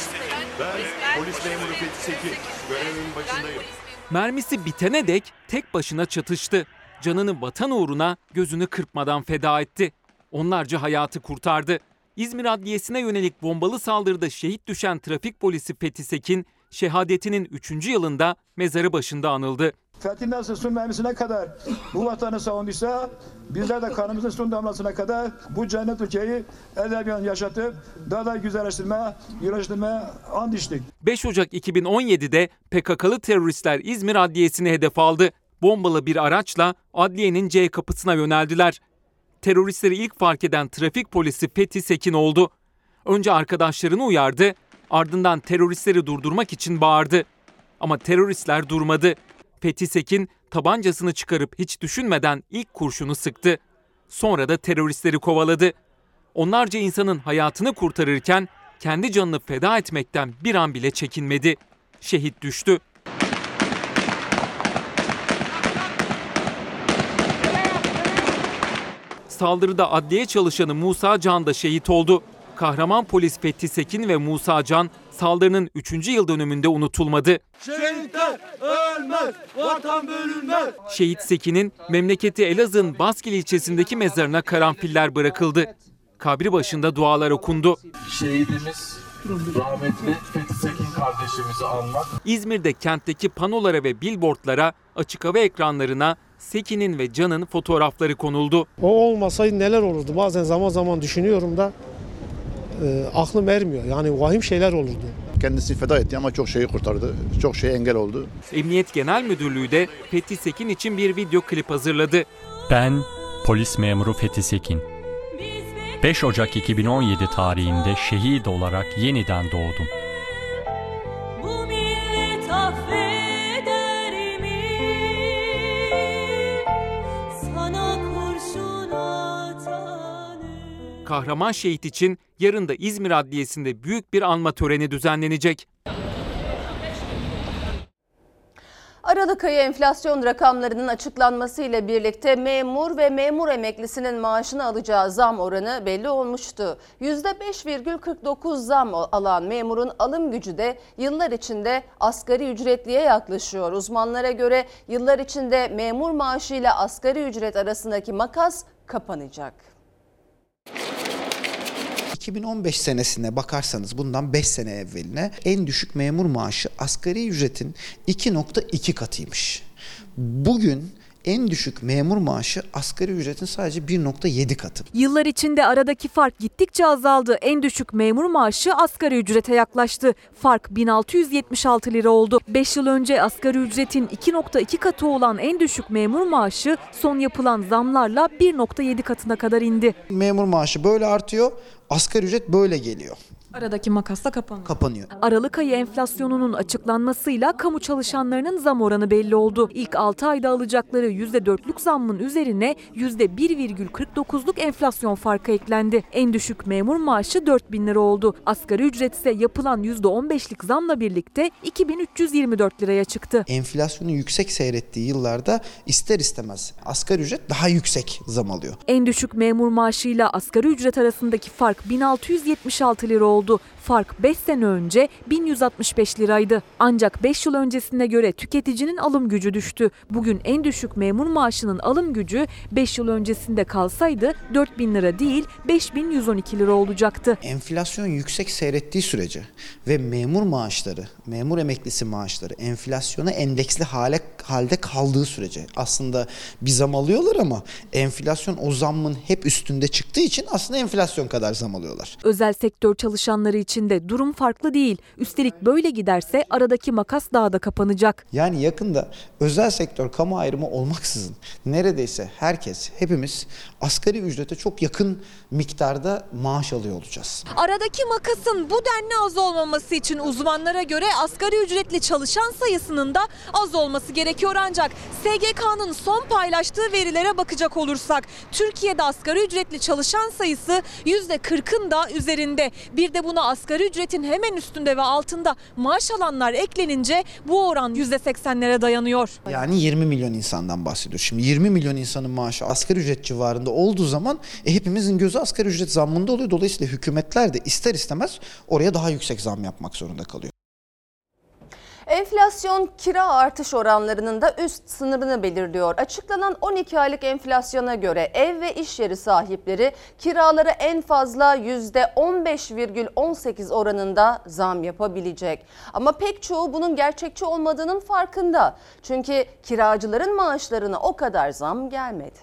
Ben polis memuru Fethi Sekin. Görevimin başındayım. Mermisi bitene dek tek başına çatıştı. Canını vatan uğruna gözünü kırpmadan feda etti. Onlarca hayatı kurtardı. İzmir Adliyesi'ne yönelik bombalı saldırıda şehit düşen trafik polisi Fethi Sekin, şehadetinin 3. yılında mezarı başında anıldı. Fethi nasıl sun mermisine kadar bu vatanı savunduysa bizler de kanımızın son damlasına kadar bu cennet ülkeyi edebiyan yaşatıp daha da güzelleştirme, iyileştirme and içtik. 5 Ocak 2017'de PKK'lı teröristler İzmir Adliyesi'ni hedef aldı. Bombalı bir araçla adliyenin C kapısına yöneldiler. Teröristleri ilk fark eden trafik polisi Fethi Sekin oldu. Önce arkadaşlarını uyardı, ardından teröristleri durdurmak için bağırdı. Ama teröristler durmadı. Fethi Sekin tabancasını çıkarıp hiç düşünmeden ilk kurşunu sıktı. Sonra da teröristleri kovaladı. Onlarca insanın hayatını kurtarırken kendi canını feda etmekten bir an bile çekinmedi. Şehit düştü. Saldırıda adliye çalışanı Musa Can da şehit oldu. Kahraman polis Fethi Sekin ve Musa Can saldırının 3. yıl dönümünde unutulmadı. Şehitler ölmez, vatan bölünmez. Şehit Sekin'in memleketi Elazığ'ın Baskil ilçesindeki mezarına karanfiller bırakıldı. Kabri başında dualar okundu. Şehidimiz rahmetli Fethi Sekin kardeşimizi anmak. İzmir'de kentteki panolara ve billboardlara, açık hava ekranlarına Sekin'in ve Can'ın fotoğrafları konuldu. O olmasaydı neler olurdu? Bazen zaman zaman düşünüyorum da e, aklım ermiyor. Yani vahim şeyler olurdu. Kendisini feda etti ama çok şeyi kurtardı. Çok şey engel oldu. Emniyet Genel Müdürlüğü de Fethi Sekin için bir video klip hazırladı. Ben polis memuru Fethi Sekin. 5 Ocak 2017 tarihinde şehit olarak yeniden doğdum. Kahraman şehit için yarın da İzmir Adliyesi'nde büyük bir anma töreni düzenlenecek. Aralık ayı enflasyon rakamlarının açıklanmasıyla birlikte memur ve memur emeklisinin maaşını alacağı zam oranı belli olmuştu. %5,49 zam alan memurun alım gücü de yıllar içinde asgari ücretliye yaklaşıyor. Uzmanlara göre yıllar içinde memur maaşıyla asgari ücret arasındaki makas kapanacak. 2015 senesine bakarsanız bundan 5 sene evveline en düşük memur maaşı asgari ücretin 2.2 katıymış. Bugün en düşük memur maaşı asgari ücretin sadece 1.7 katı. Yıllar içinde aradaki fark gittikçe azaldı. En düşük memur maaşı asgari ücrete yaklaştı. Fark 1676 lira oldu. 5 yıl önce asgari ücretin 2.2 katı olan en düşük memur maaşı son yapılan zamlarla 1.7 katına kadar indi. Memur maaşı böyle artıyor, asgari ücret böyle geliyor. Aradaki makas da kapanıyor. Kapanıyor. Aralık ayı enflasyonunun açıklanmasıyla kamu çalışanlarının zam oranı belli oldu. İlk 6 ayda alacakları %4'lük zammın üzerine %1,49'luk enflasyon farkı eklendi. En düşük memur maaşı 4 bin lira oldu. Asgari ücret ise yapılan %15'lik zamla birlikte 2324 liraya çıktı. Enflasyonun yüksek seyrettiği yıllarda ister istemez asgari ücret daha yüksek zam alıyor. En düşük memur maaşıyla asgari ücret arasındaki fark 1676 lira oldu. do Fark 5 sene önce 1165 liraydı. Ancak 5 yıl öncesine göre tüketicinin alım gücü düştü. Bugün en düşük memur maaşının alım gücü 5 yıl öncesinde kalsaydı 4000 lira değil 5112 lira olacaktı. Enflasyon yüksek seyrettiği sürece ve memur maaşları, memur emeklisi maaşları enflasyona endeksli hale halde kaldığı sürece aslında bir zam alıyorlar ama enflasyon o zammın hep üstünde çıktığı için aslında enflasyon kadar zam alıyorlar. Özel sektör çalışanları için de durum farklı değil. Üstelik böyle giderse aradaki makas daha da kapanacak. Yani yakında özel sektör kamu ayrımı olmaksızın neredeyse herkes, hepimiz asgari ücrete çok yakın miktarda maaş alıyor olacağız. Aradaki makasın bu denli az olmaması için uzmanlara göre asgari ücretli çalışan sayısının da az olması gerekiyor ancak SGK'nın son paylaştığı verilere bakacak olursak Türkiye'de asgari ücretli çalışan sayısı %40'ın da üzerinde. Bir de buna asgari ücretin hemen üstünde ve altında maaş alanlar eklenince bu oran %80'lere dayanıyor. Yani 20 milyon insandan bahsediyoruz. Şimdi 20 milyon insanın maaşı asgari ücret civarında olduğu zaman e, hepimizin gözü asgari ücret zammında oluyor. Dolayısıyla hükümetler de ister istemez oraya daha yüksek zam yapmak zorunda kalıyor. Enflasyon kira artış oranlarının da üst sınırını belirliyor. Açıklanan 12 aylık enflasyona göre ev ve iş yeri sahipleri kiralara en fazla %15,18 oranında zam yapabilecek. Ama pek çoğu bunun gerçekçi olmadığının farkında. Çünkü kiracıların maaşlarına o kadar zam gelmedi.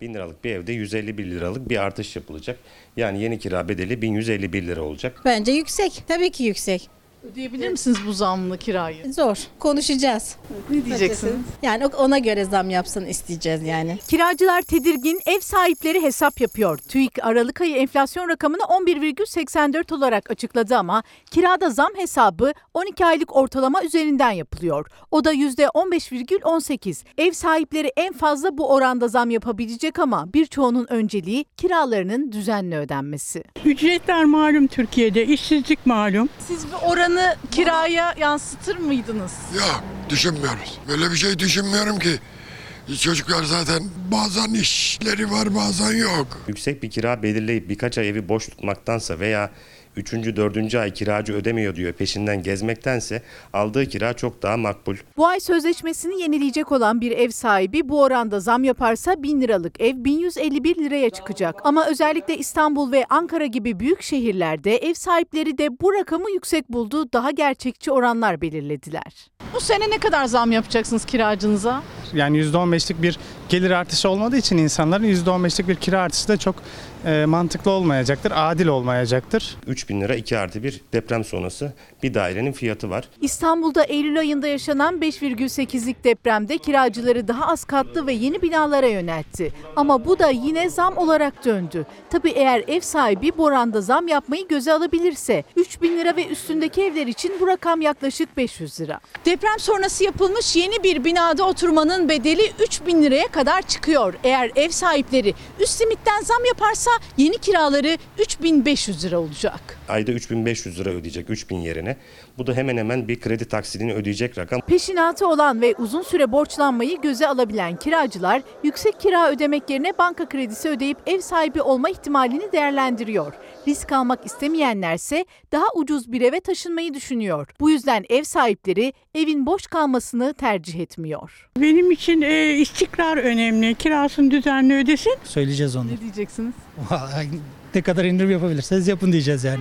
1000 liralık bir evde 151 liralık bir artış yapılacak. Yani yeni kira bedeli 1151 lira olacak. Bence yüksek. Tabii ki yüksek. Ödeyebilir misiniz bu zamlı kirayı? Zor. Konuşacağız. Ne diyeceksiniz? Yani ona göre zam yapsın isteyeceğiz yani. Kiracılar tedirgin, ev sahipleri hesap yapıyor. TÜİK Aralık ayı enflasyon rakamını 11,84 olarak açıkladı ama kirada zam hesabı 12 aylık ortalama üzerinden yapılıyor. O da %15,18. Ev sahipleri en fazla bu oranda zam yapabilecek ama birçoğunun önceliği kiralarının düzenli ödenmesi. Ücretler malum Türkiye'de, işsizlik malum. Siz bu oranı kiraya yansıtır mıydınız? Yok düşünmüyoruz. Böyle bir şey düşünmüyorum ki. Çocuklar zaten bazen işleri var bazen yok. Yüksek bir kira belirleyip birkaç ay evi boş tutmaktansa veya 3. 4. ay kiracı ödemiyor diyor peşinden gezmektense aldığı kira çok daha makbul. Bu ay sözleşmesini yenileyecek olan bir ev sahibi bu oranda zam yaparsa 1000 liralık ev 1151 liraya çıkacak. Ama özellikle İstanbul ve Ankara gibi büyük şehirlerde ev sahipleri de bu rakamı yüksek buldu, daha gerçekçi oranlar belirlediler. Bu sene ne kadar zam yapacaksınız kiracınıza? Yani %15'lik bir gelir artışı olmadığı için insanların %15'lik bir kira artışı da çok e, mantıklı olmayacaktır, adil olmayacaktır. 3000 lira 2 artı 1 deprem sonrası bir dairenin fiyatı var. İstanbul'da Eylül ayında yaşanan 5,8'lik depremde kiracıları daha az katlı ve yeni binalara yöneltti. Ama bu da yine zam olarak döndü. Tabii eğer ev sahibi bu oranda zam yapmayı göze alabilirse 3 bin lira ve üstündeki evler için bu rakam yaklaşık 500 lira. Deprem sonrası yapılmış yeni bir binada oturmanın bedeli 3 bin liraya kadar çıkıyor. Eğer ev sahipleri üst limitten zam yaparsa alırsa yeni kiraları 3500 lira olacak. Ayda 3500 lira ödeyecek 3000 yerine. Bu da hemen hemen bir kredi taksidini ödeyecek rakam. Peşinatı olan ve uzun süre borçlanmayı göze alabilen kiracılar yüksek kira ödemek yerine banka kredisi ödeyip ev sahibi olma ihtimalini değerlendiriyor. Risk almak istemeyenlerse daha ucuz bir eve taşınmayı düşünüyor. Bu yüzden ev sahipleri evin boş kalmasını tercih etmiyor. Benim için e, istikrar önemli. Kirasını düzenli ödesin. Söyleyeceğiz onu. Ne diyeceksiniz? ne kadar indirim yapabilirseniz yapın diyeceğiz yani.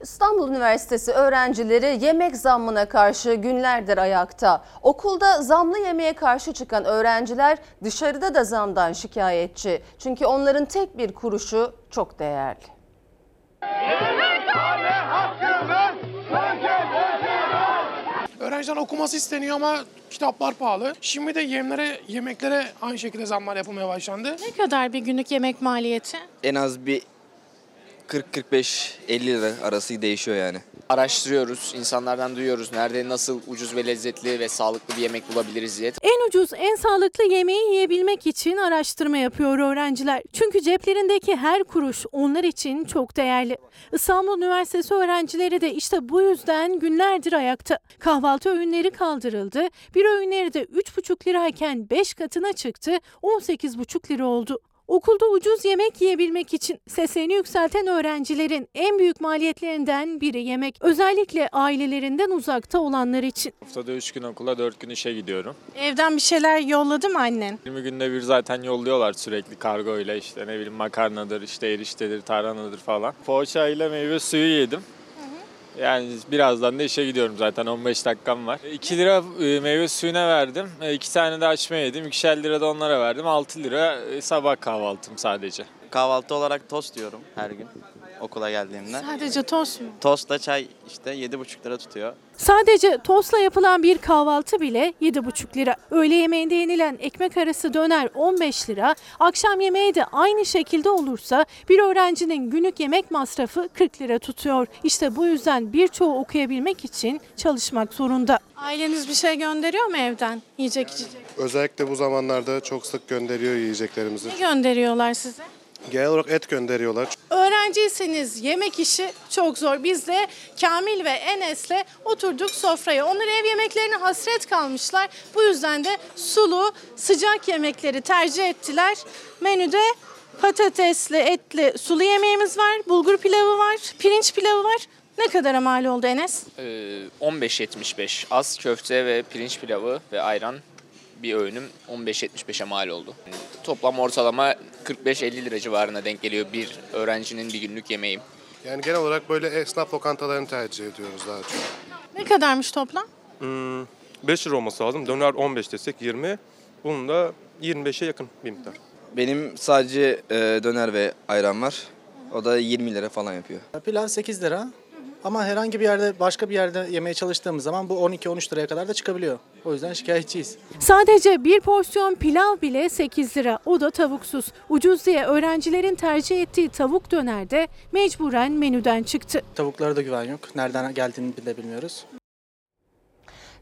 İstanbul Üniversitesi öğrencileri yemek zammına karşı günlerdir ayakta. Okulda zamlı yemeğe karşı çıkan öğrenciler dışarıda da zamdan şikayetçi. Çünkü onların tek bir kuruşu çok değerli. Öğrenciden okuması isteniyor ama kitaplar pahalı. Şimdi de yemlere, yemeklere aynı şekilde zamlar yapılmaya başlandı. Ne kadar bir günlük yemek maliyeti? En az bir 40-45-50 lira arası değişiyor yani. Araştırıyoruz, insanlardan duyuyoruz nerede nasıl ucuz ve lezzetli ve sağlıklı bir yemek bulabiliriz diye. En ucuz, en sağlıklı yemeği yiyebilmek için araştırma yapıyor öğrenciler. Çünkü ceplerindeki her kuruş onlar için çok değerli. İstanbul Üniversitesi öğrencileri de işte bu yüzden günlerdir ayakta. Kahvaltı öğünleri kaldırıldı. Bir öğünleri de 3,5 lirayken 5 katına çıktı, 18,5 lira oldu. Okulda ucuz yemek yiyebilmek için seslerini yükselten öğrencilerin en büyük maliyetlerinden biri yemek. Özellikle ailelerinden uzakta olanlar için. Haftada 3 gün okula 4 gün işe gidiyorum. Evden bir şeyler yolladı mı annen? 20 günde bir zaten yolluyorlar sürekli kargo ile işte ne bileyim makarnadır, işte eriştedir, tarhanadır falan. Poğaça ile meyve suyu yedim. Yani birazdan da işe gidiyorum zaten 15 dakikam var. 2 lira e, meyve suyuna verdim. 2 tane de açma yedim. 2'şer lira da onlara verdim. 6 lira e, sabah kahvaltım sadece. Kahvaltı olarak tost diyorum her gün okula geldiğimde. Sadece tost mu? Tostla çay işte 7,5 lira tutuyor. Sadece tostla yapılan bir kahvaltı bile 7,5 lira. Öğle yemeğinde yenilen ekmek arası döner 15 lira. Akşam yemeği de aynı şekilde olursa bir öğrencinin günlük yemek masrafı 40 lira tutuyor. İşte bu yüzden birçoğu okuyabilmek için çalışmak zorunda. Aileniz bir şey gönderiyor mu evden? Yiyecek içecek. Özellikle bu zamanlarda çok sık gönderiyor yiyeceklerimizi. Ne gönderiyorlar size? Genel olarak et gönderiyorlar. Öğrenciyseniz yemek işi çok zor. Biz de Kamil ve Enes'le oturduk sofraya. Onlar ev yemeklerine hasret kalmışlar. Bu yüzden de sulu, sıcak yemekleri tercih ettiler. Menüde patatesli, etli sulu yemeğimiz var, bulgur pilavı var, pirinç pilavı var. Ne kadara mal oldu Enes? Ee, 15.75 az köfte ve pirinç pilavı ve ayran bir öğünüm 15.75'e mal oldu. Toplam ortalama 45-50 lira civarına denk geliyor bir öğrencinin bir günlük yemeği. Yani genel olarak böyle esnaf lokantalarını tercih ediyoruz daha çok. Ne kadarmış toplam? Hmm, 5 lira olması lazım. Döner 15 desek 20. Bunun da 25'e yakın bir miktar. Benim sadece e, döner ve ayran var. O da 20 lira falan yapıyor. Pilav 8 lira. Ama herhangi bir yerde başka bir yerde yemeye çalıştığımız zaman bu 12-13 liraya kadar da çıkabiliyor. O yüzden şikayetçiyiz. Sadece bir porsiyon pilav bile 8 lira. O da tavuksuz. Ucuz diye öğrencilerin tercih ettiği tavuk döner de mecburen menüden çıktı. Tavuklara da güven yok. Nereden geldiğini bile bilmiyoruz.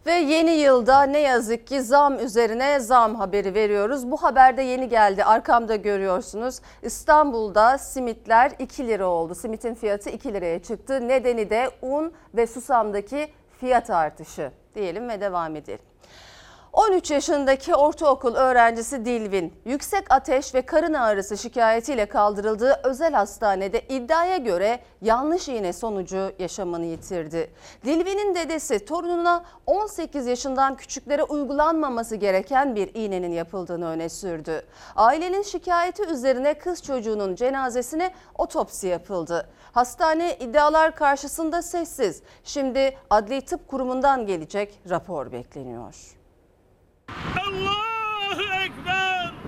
Ve yeni yılda ne yazık ki zam üzerine zam haberi veriyoruz. Bu haber de yeni geldi. Arkamda görüyorsunuz. İstanbul'da simitler 2 lira oldu. Simitin fiyatı 2 liraya çıktı. Nedeni de un ve susamdaki fiyat artışı diyelim ve devam edelim. 13 yaşındaki ortaokul öğrencisi Dilvin, yüksek ateş ve karın ağrısı şikayetiyle kaldırıldığı özel hastanede iddiaya göre yanlış iğne sonucu yaşamını yitirdi. Dilvin'in dedesi torununa 18 yaşından küçüklere uygulanmaması gereken bir iğnenin yapıldığını öne sürdü. Ailenin şikayeti üzerine kız çocuğunun cenazesine otopsi yapıldı. Hastane iddialar karşısında sessiz. Şimdi Adli Tıp Kurumu'ndan gelecek rapor bekleniyor.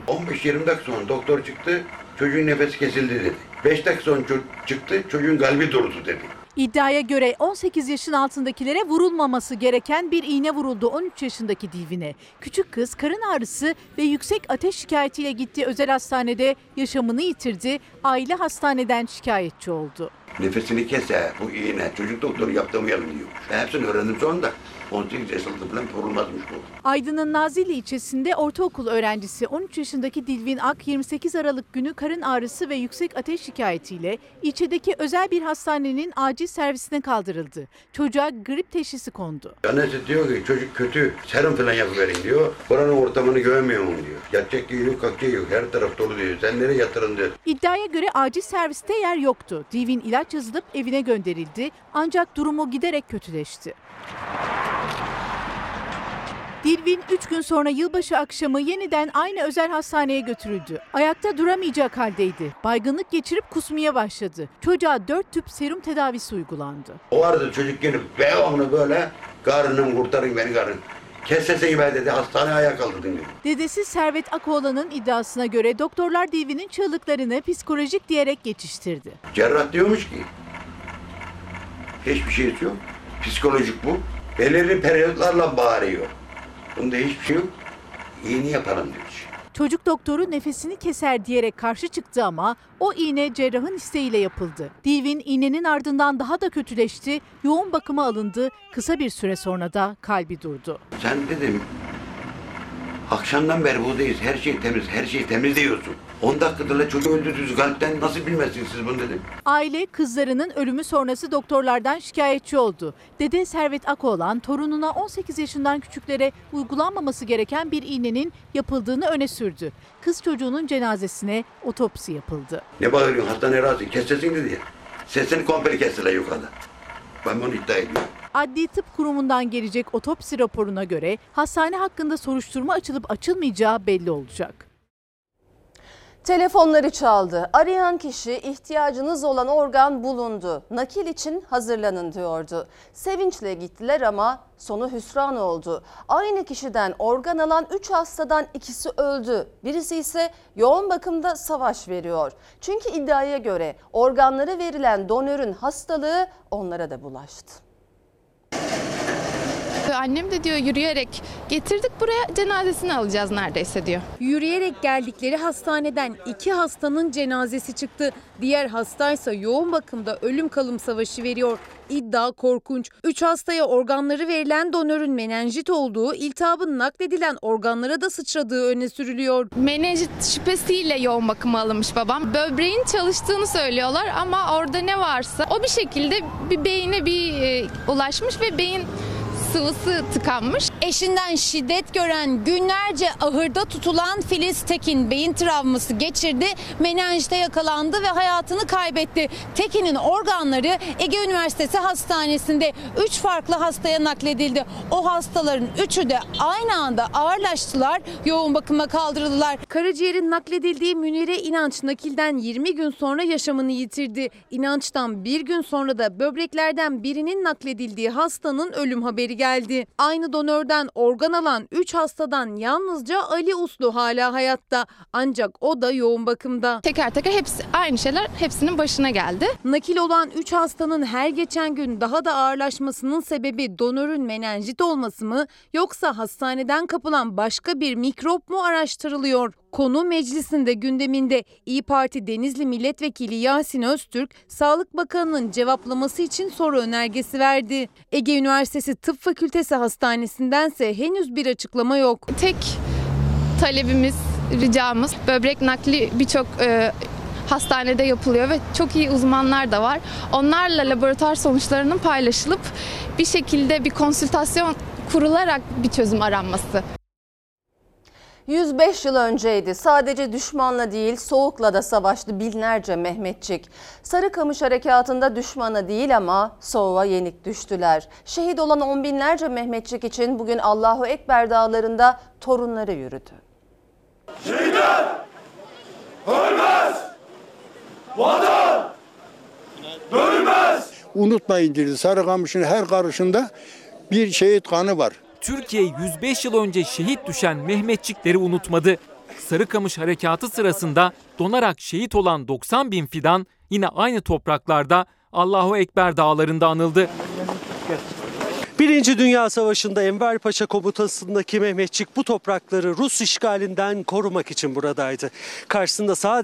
15-20 dakika sonra doktor çıktı, çocuğun nefesi kesildi dedi. 5 dakika sonra ço- çıktı, çocuğun kalbi durdu dedi. İddiaya göre 18 yaşın altındakilere vurulmaması gereken bir iğne vuruldu 13 yaşındaki Dilvin'e. Küçük kız karın ağrısı ve yüksek ateş şikayetiyle gittiği özel hastanede yaşamını yitirdi. Aile hastaneden şikayetçi oldu. Nefesini kese, bu iğne. Çocuk doktoru yaptırmayalım diyor. Ben hepsini öğrendim sonunda. 18 yaşında falan korunmazmış bu. Aydın'ın Nazilli ilçesinde ortaokul öğrencisi 13 yaşındaki Dilvin Ak 28 Aralık günü karın ağrısı ve yüksek ateş şikayetiyle ilçedeki özel bir hastanenin acil servisine kaldırıldı. Çocuğa grip teşhisi kondu. Annesi diyor ki çocuk kötü, serum falan yapıverin diyor. Buranın ortamını göremiyorum diyor. Yatacak yeri yok, kalkacak yok. Her taraf dolu diyor. Sen nereye yatırın diyor. İddiaya göre acil serviste yer yoktu. Dilvin ilaç yazılıp evine gönderildi ancak durumu giderek kötüleşti. Dilvin 3 gün sonra yılbaşı akşamı yeniden aynı özel hastaneye götürüldü. Ayakta duramayacak haldeydi. Baygınlık geçirip kusmaya başladı. Çocuğa 4 tüp serum tedavisi uygulandı. O arada çocuk gelip devamlı böyle karnım kurtarın beni karın. Kes sesini be dedi. Hastaneye ayağa kaldırdın diyor. Dedesi Servet Akoğlan'ın iddiasına göre doktorlar Dilvin'in çığlıklarını psikolojik diyerek geçiştirdi. Cerrah diyormuş ki hiçbir şey yok. Psikolojik bu. Belirli periyotlarla bağırıyor. Bunda hiçbir şey yok. İğne yapalım diyor. Çocuk doktoru nefesini keser diyerek karşı çıktı ama o iğne cerrahın isteğiyle yapıldı. Dilvin iğnenin ardından daha da kötüleşti, yoğun bakıma alındı, kısa bir süre sonra da kalbi durdu. Sen dedim akşamdan beri buradayız. Her şey temiz, her şey temiz diyorsun. 10 dakikada la çocuğu öldürdünüz kalpten nasıl bilmezsiniz siz bunu dedim. Aile kızlarının ölümü sonrası doktorlardan şikayetçi oldu. Dede Servet Akoğlan torununa 18 yaşından küçüklere uygulanmaması gereken bir iğnenin yapıldığını öne sürdü. Kız çocuğunun cenazesine otopsi yapıldı. Ne bağırıyorsun hastane razı kes sesini dedi ya. Sesini komple kestiler yukarıda. Ben bunu iddia ediyorum. Adli Tıp Kurumu'ndan gelecek otopsi raporuna göre hastane hakkında soruşturma açılıp açılmayacağı belli olacak. Telefonları çaldı. Arayan kişi ihtiyacınız olan organ bulundu. Nakil için hazırlanın diyordu. Sevinçle gittiler ama sonu hüsran oldu. Aynı kişiden organ alan 3 hastadan ikisi öldü. Birisi ise yoğun bakımda savaş veriyor. Çünkü iddiaya göre organları verilen donörün hastalığı onlara da bulaştı. Annem de diyor yürüyerek getirdik buraya cenazesini alacağız neredeyse diyor. Yürüyerek geldikleri hastaneden iki hastanın cenazesi çıktı. Diğer hastaysa yoğun bakımda ölüm kalım savaşı veriyor. İddia korkunç. Üç hastaya organları verilen donörün menenjit olduğu, iltihabın nakledilen organlara da sıçradığı öne sürülüyor. Menenjit şüphesiyle yoğun bakıma alınmış babam. Böbreğin çalıştığını söylüyorlar ama orada ne varsa o bir şekilde bir beyine bir e, ulaşmış ve beyin sıvısı tıkanmış. Eşinden şiddet gören günlerce ahırda tutulan Filiz Tekin beyin travması geçirdi. Menenjite yakalandı ve hayatını kaybetti. Tekin'in organları Ege Üniversitesi Hastanesi'nde 3 farklı hastaya nakledildi. O hastaların üçü de aynı anda ağırlaştılar, yoğun bakıma kaldırıldılar. Karaciğerin nakledildiği Münire İnanç nakilden 20 gün sonra yaşamını yitirdi. İnanç'tan bir gün sonra da böbreklerden birinin nakledildiği hastanın ölüm haberi geldi. Aynı donörden organ alan 3 hastadan yalnızca Ali Uslu hala hayatta. Ancak o da yoğun bakımda. Teker teker hepsi aynı şeyler hepsinin başına geldi. Nakil olan 3 hastanın her geçen gün daha da ağırlaşmasının sebebi donörün menenjit olması mı yoksa hastaneden kapılan başka bir mikrop mu araştırılıyor? Konu meclisinde gündeminde İyi Parti Denizli Milletvekili Yasin Öztürk, Sağlık Bakanı'nın cevaplaması için soru önergesi verdi. Ege Üniversitesi Tıp Fakültesi Hastanesi'ndense henüz bir açıklama yok. Tek talebimiz, ricamız böbrek nakli birçok e, hastanede yapılıyor ve çok iyi uzmanlar da var. Onlarla laboratuvar sonuçlarının paylaşılıp bir şekilde bir konsültasyon kurularak bir çözüm aranması. 105 yıl önceydi. Sadece düşmanla değil soğukla da savaştı binlerce Mehmetçik. Sarıkamış harekatında düşmana değil ama soğuğa yenik düştüler. Şehit olan on binlerce Mehmetçik için bugün Allahu Ekber dağlarında torunları yürüdü. Şehitler ölmez, vatan bölünmez. Unutmayın dedi Sarıkamış'ın her karışında bir şehit kanı var. Türkiye 105 yıl önce şehit düşen Mehmetçikleri unutmadı. Sarıkamış harekatı sırasında donarak şehit olan 90 bin fidan yine aynı topraklarda Allahu Ekber dağlarında anıldı. Birinci Dünya Savaşı'nda Enver Paşa komutasındaki Mehmetçik bu toprakları Rus işgalinden korumak için buradaydı. Karşısında sadece